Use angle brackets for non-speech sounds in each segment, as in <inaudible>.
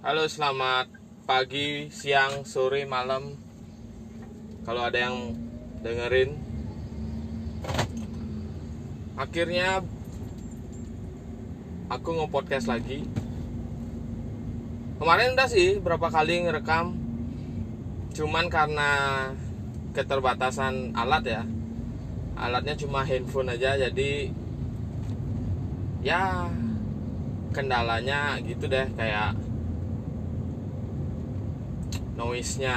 Halo, selamat pagi, siang, sore, malam. Kalau ada yang dengerin, akhirnya aku nge-podcast lagi. Kemarin udah sih berapa kali ngerekam, cuman karena keterbatasan alat ya, alatnya cuma handphone aja, jadi ya kendalanya gitu deh kayak noise-nya.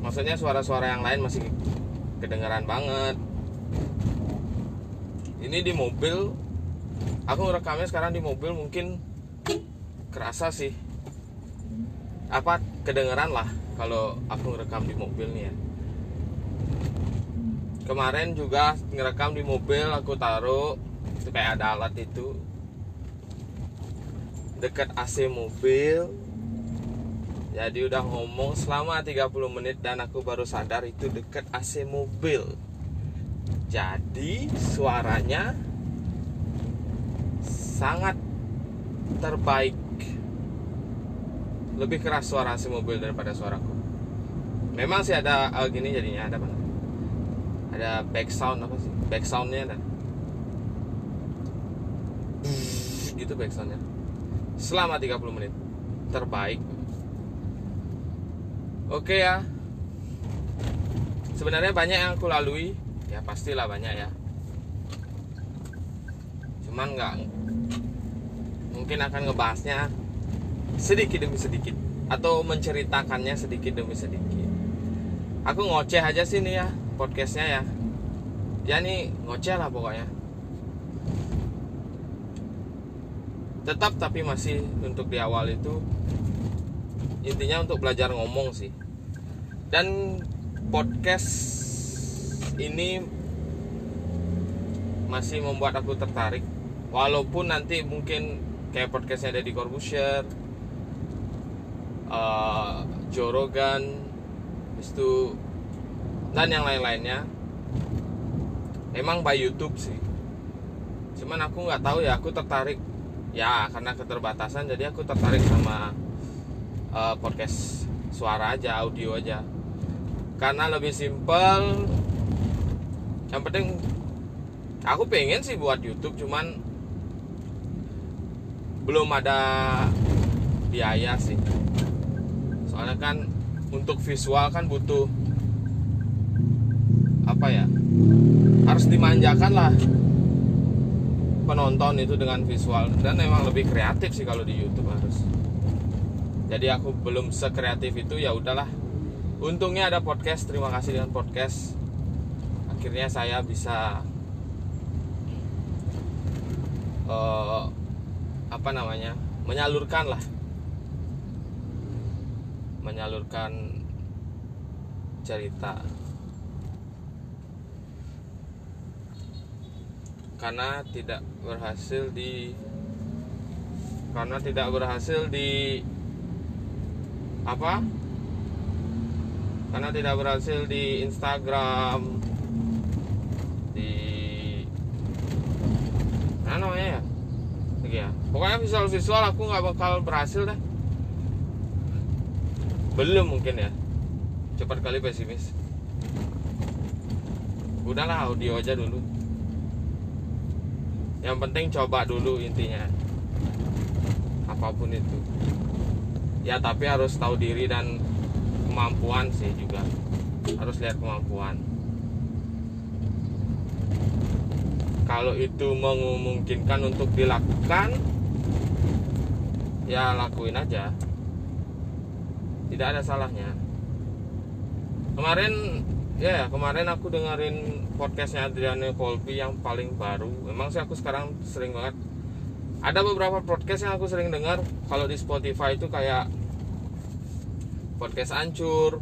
Maksudnya suara-suara yang lain masih kedengeran banget. Ini di mobil aku rekamnya sekarang di mobil mungkin kerasa sih. Apa kedengeran lah kalau aku ngerekam di mobil nih ya. Kemarin juga ngerekam di mobil aku taruh itu kayak ada alat itu. Dekat AC mobil jadi udah ngomong selama 30 menit dan aku baru sadar itu dekat AC mobil. Jadi suaranya sangat terbaik. Lebih keras suara AC mobil daripada suaraku. Memang sih ada uh, gini jadinya ada apa? Ada back sound apa sih? Back soundnya ada. Gitu backsoundnya selama 30 menit. Terbaik oke ya. Sebenarnya banyak yang aku lalui. Ya pastilah banyak ya. Cuman nggak mungkin akan ngebahasnya sedikit demi sedikit atau menceritakannya sedikit demi sedikit. Aku ngoceh aja sih nih ya podcastnya ya. Ya nih ngoceh lah pokoknya. Tetap tapi masih untuk di awal itu intinya untuk belajar ngomong sih. Dan podcast ini masih membuat aku tertarik. Walaupun nanti mungkin kayak podcastnya ada di Corbusier uh, Joe Rogan itu dan yang lain-lainnya. Emang by YouTube sih. Cuman aku nggak tahu ya aku tertarik. Ya karena keterbatasan jadi aku tertarik sama uh, podcast suara aja audio aja. Karena lebih simpel. Yang penting aku pengen sih buat YouTube cuman belum ada biaya sih. Soalnya kan untuk visual kan butuh apa ya? Harus dimanjakan lah penonton itu dengan visual. Dan memang lebih kreatif sih kalau di YouTube harus. Jadi aku belum sekreatif itu ya udahlah. Untungnya ada podcast. Terima kasih dengan podcast. Akhirnya saya bisa uh, apa namanya menyalurkan lah, menyalurkan cerita karena tidak berhasil di karena tidak berhasil di apa? Karena tidak berhasil di Instagram. Di mana namanya ya? Lagi ya. Pokoknya visual visual aku nggak bakal berhasil deh. Belum mungkin ya. Cepat kali pesimis. Udahlah audio aja dulu. Yang penting coba dulu intinya. Apa pun itu ya tapi harus tahu diri dan kemampuan sih juga. Harus lihat kemampuan. Kalau itu memungkinkan untuk dilakukan ya lakuin aja. Tidak ada salahnya. Kemarin ya kemarin aku dengerin podcastnya Adriano Colby yang paling baru. Memang sih aku sekarang sering banget ada beberapa podcast yang aku sering dengar. Kalau di Spotify itu kayak podcast ancur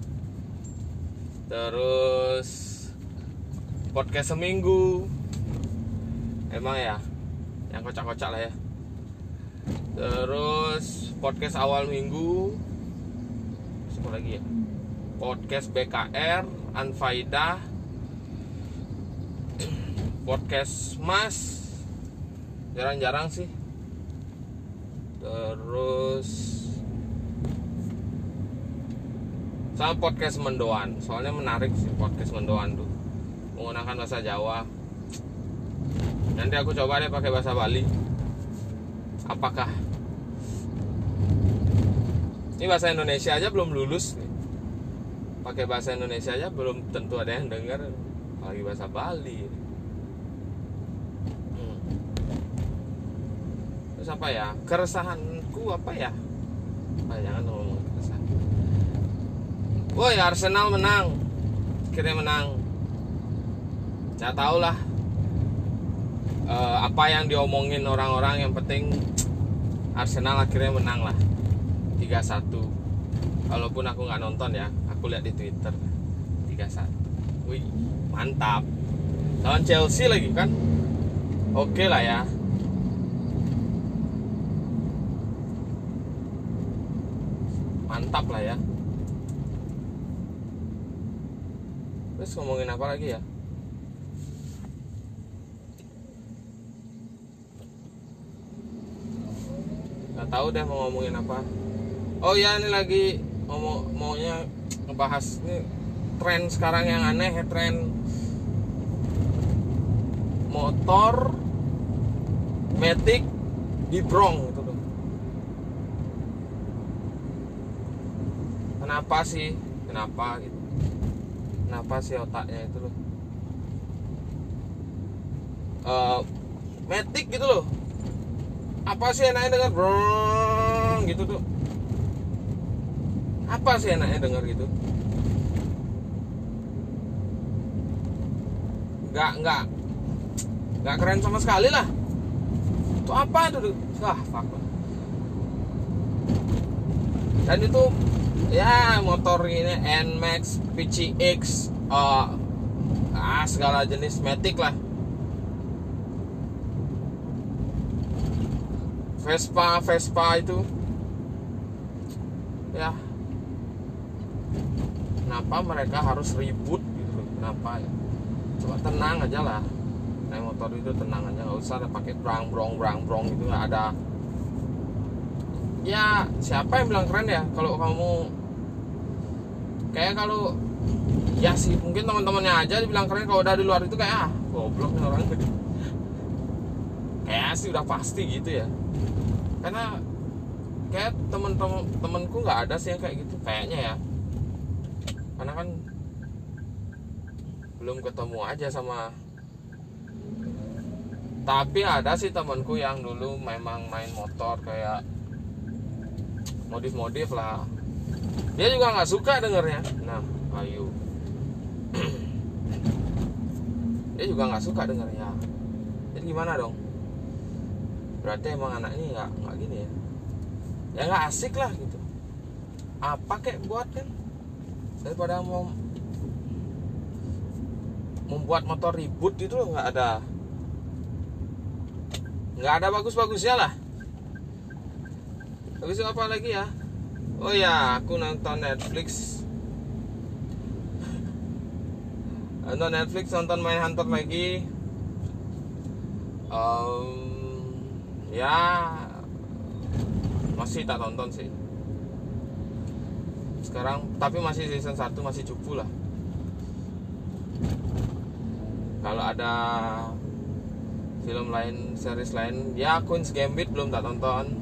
terus podcast seminggu. Emang ya yang kocak-kocak lah ya. Terus podcast awal minggu. Apa lagi ya? Podcast BKR Anfaida. Podcast Mas. Jarang-jarang sih terus sama podcast mendoan. Soalnya menarik sih podcast mendoan tuh. Menggunakan bahasa Jawa. Nanti aku coba deh pakai bahasa Bali. Apakah? Ini bahasa Indonesia aja belum lulus nih. pakai bahasa Indonesia aja belum tentu ada yang dengar lagi bahasa Bali. Terus apa ya? Keresahanku apa ya? Ah, jangan ngomong keresahan. Woi Arsenal menang. Akhirnya menang. Nggak tahu lah. Uh, apa yang diomongin orang-orang yang penting Arsenal akhirnya menang lah. 3-1 walaupun aku nggak nonton ya aku lihat di Twitter. 3-1 wih mantap. Lawan Chelsea lagi kan? Oke okay lah ya mantap lah ya. Terus ngomongin apa lagi ya? Nggak tahu deh mau ngomongin apa. Oh ya ini lagi mau maunya ngebahas ini tren sekarang yang aneh ya tren motor metik di brong gitu tuh kenapa sih? Kenapa gitu? Kenapa sih otaknya itu loh? Uh, metik gitu loh. Apa sih enaknya dengan brong gitu tuh apa sih enaknya denger? Gitu nggak nggak nggak keren sama sekali lah itu apa itu wah fuck dan itu ya motor ini Nmax PCX uh, ah segala jenis Matic lah. Vespa Vespa itu. Ya. Kenapa mereka harus ribut gitu kenapa ya? Coba tenang aja lah. Naik motor itu tenang aja nggak usah pakai brang brong brang brong itu ada. Ya siapa yang bilang keren ya? Kalau kamu kayak kalau ya sih mungkin teman-temannya aja dibilang keren kalau udah di luar itu kayak ah goblok nih orang. <laughs> Kayak sih udah pasti gitu ya. Karena kayak temen-temen temenku nggak ada sih yang kayak gitu kayaknya ya. Karena kan belum ketemu aja sama tapi ada sih temanku yang dulu memang main motor kayak modif-modif lah dia juga nggak suka dengernya. Nah ayo <clears throat> dia juga nggak suka dengernya. Jadi gimana dong? Berarti emang anak ini nggak nggak gini ya? Ya nggak asik lah gitu. Apa kayak buat kan? Daripada mau membuat motor ribut itu nggak ada. Nggak ada bagus-bagusnya lah. Bagus apa lagi ya oh ya aku nonton Netflix. Nonton Netflix nonton main Hunter lagi. Um, ya masih tak tonton sih. Sekarang tapi masih season 1 masih cukup lah. Kalau ada film lain series lain ya Queen's Gambit belum tak tonton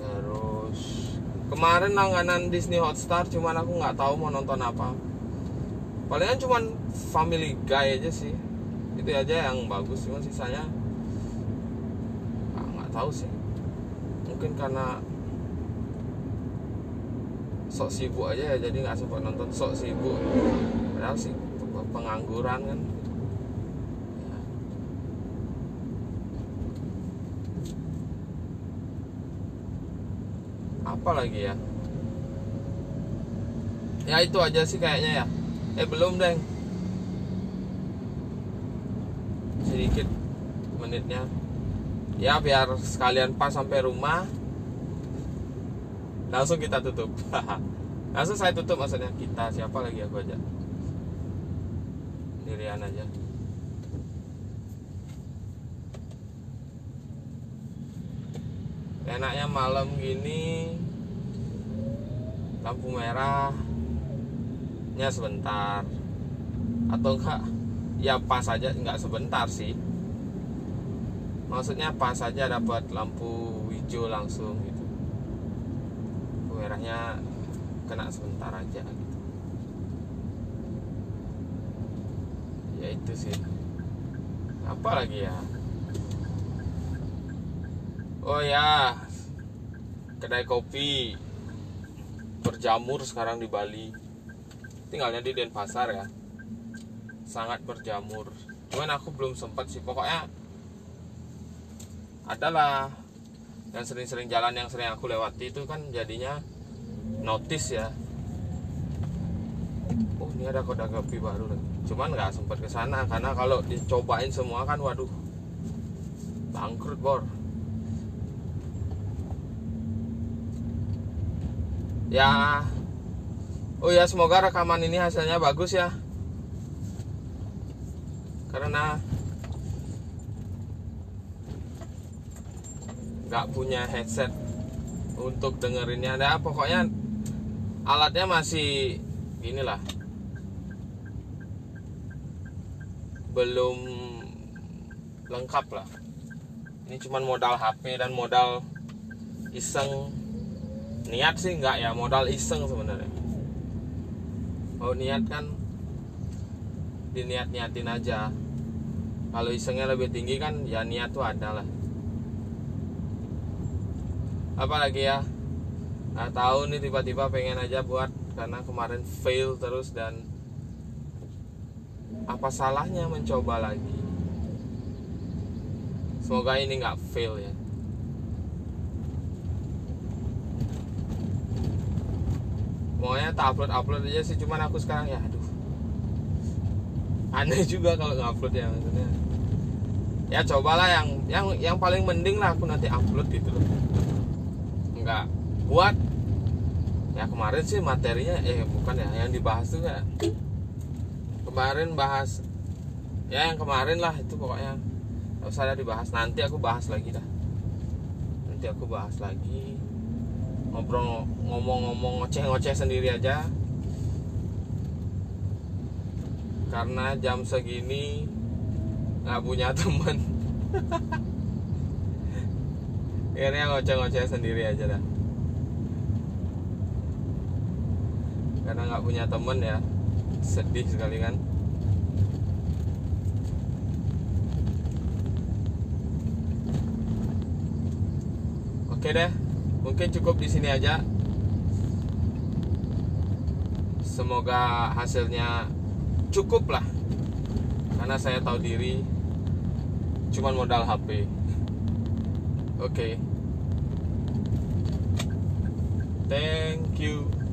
terus kemarin langganan Disney Hotstar cuman aku nggak tahu mau nonton apa. Palingan cuman Family Guy aja sih. Itu aja yang bagus cuman sisanya nggak tahu sih. Mungkin karena sok sibuk aja ya jadi nggak sempat nonton. Sok sibuk. Padahal sih pengangguran kan ya. Apa lagi ya? Ya itu aja sih kayaknya ya. Eh belum deng. Sedikit menitnya. Ya biar sekalian pas sampai rumah langsung kita tutup. <laughs> Langsung saya tutup maksudnya kita. Siapa lagi? Aku aja. Sendirian aja. Enaknya malam gini lampu merahnya sebentar. Atau enggak ya pas saja enggak sebentar sih. Maksudnya pas saja dapat lampu hijau langsung gitu. Lampu merahnya kena sebentar aja gitu. Ya itu sih. Apa lagi ya? Oh ya kedai kopi berjamur sekarang di Bali. Tinggalnya di Denpasar ya. Sangat berjamur. Cuman aku belum sempat sih. Pokoknya adalah yang sering-sering jalan yang sering aku lewati itu kan jadinya notice ya. Oh ini ada kode kopi baru lagi. Cuman nggak sempat ke sana karena kalau dicobain semua kan waduh bangkrut bor ya. Oh ya semoga rekaman ini hasilnya bagus ya. Karena nggak punya headset untuk dengerinnya. Ada pokoknya alatnya masih inilah. Belum lengkap lah. Ini cuma modal HP dan modal iseng niat sih nggak ya modal iseng sebenarnya. Kalau niat kan diniat niatin aja. Kalau isengnya lebih tinggi kan ya niat tuh ada lah. Apalagi ya nah tahu nih tiba-tiba pengen aja buat karena kemarin fail terus dan apa salahnya mencoba lagi? Semoga ini nggak fail ya maunya tak upload upload aja sih cuman aku sekarang ya aduh. Aneh juga kalau nggak upload ya maksudnya. Ya cobalah yang yang yang paling mending lah aku nanti upload gitu loh. Nggak buat ya kemarin sih materinya eh bukan ya yang dibahas tuh ya kemarin bahas ya yang kemarin lah itu pokoknya. Nggak usah ada dibahas nanti aku bahas lagi dah. Nanti aku bahas lagi ngobrol ngomong-ngomong ngoceh-ngoceh sendiri aja. Karena jam segini nggak punya temen. <laughs> Akhirnya ngoceh-ngoceh sendiri aja dah. Karena nggak punya temen ya sedih sekali kan. Oke deh mungkin cukup di sini aja semoga hasilnya cukup lah karena saya tahu diri cuman modal HP <laughs> Oke. Okay. Thank you.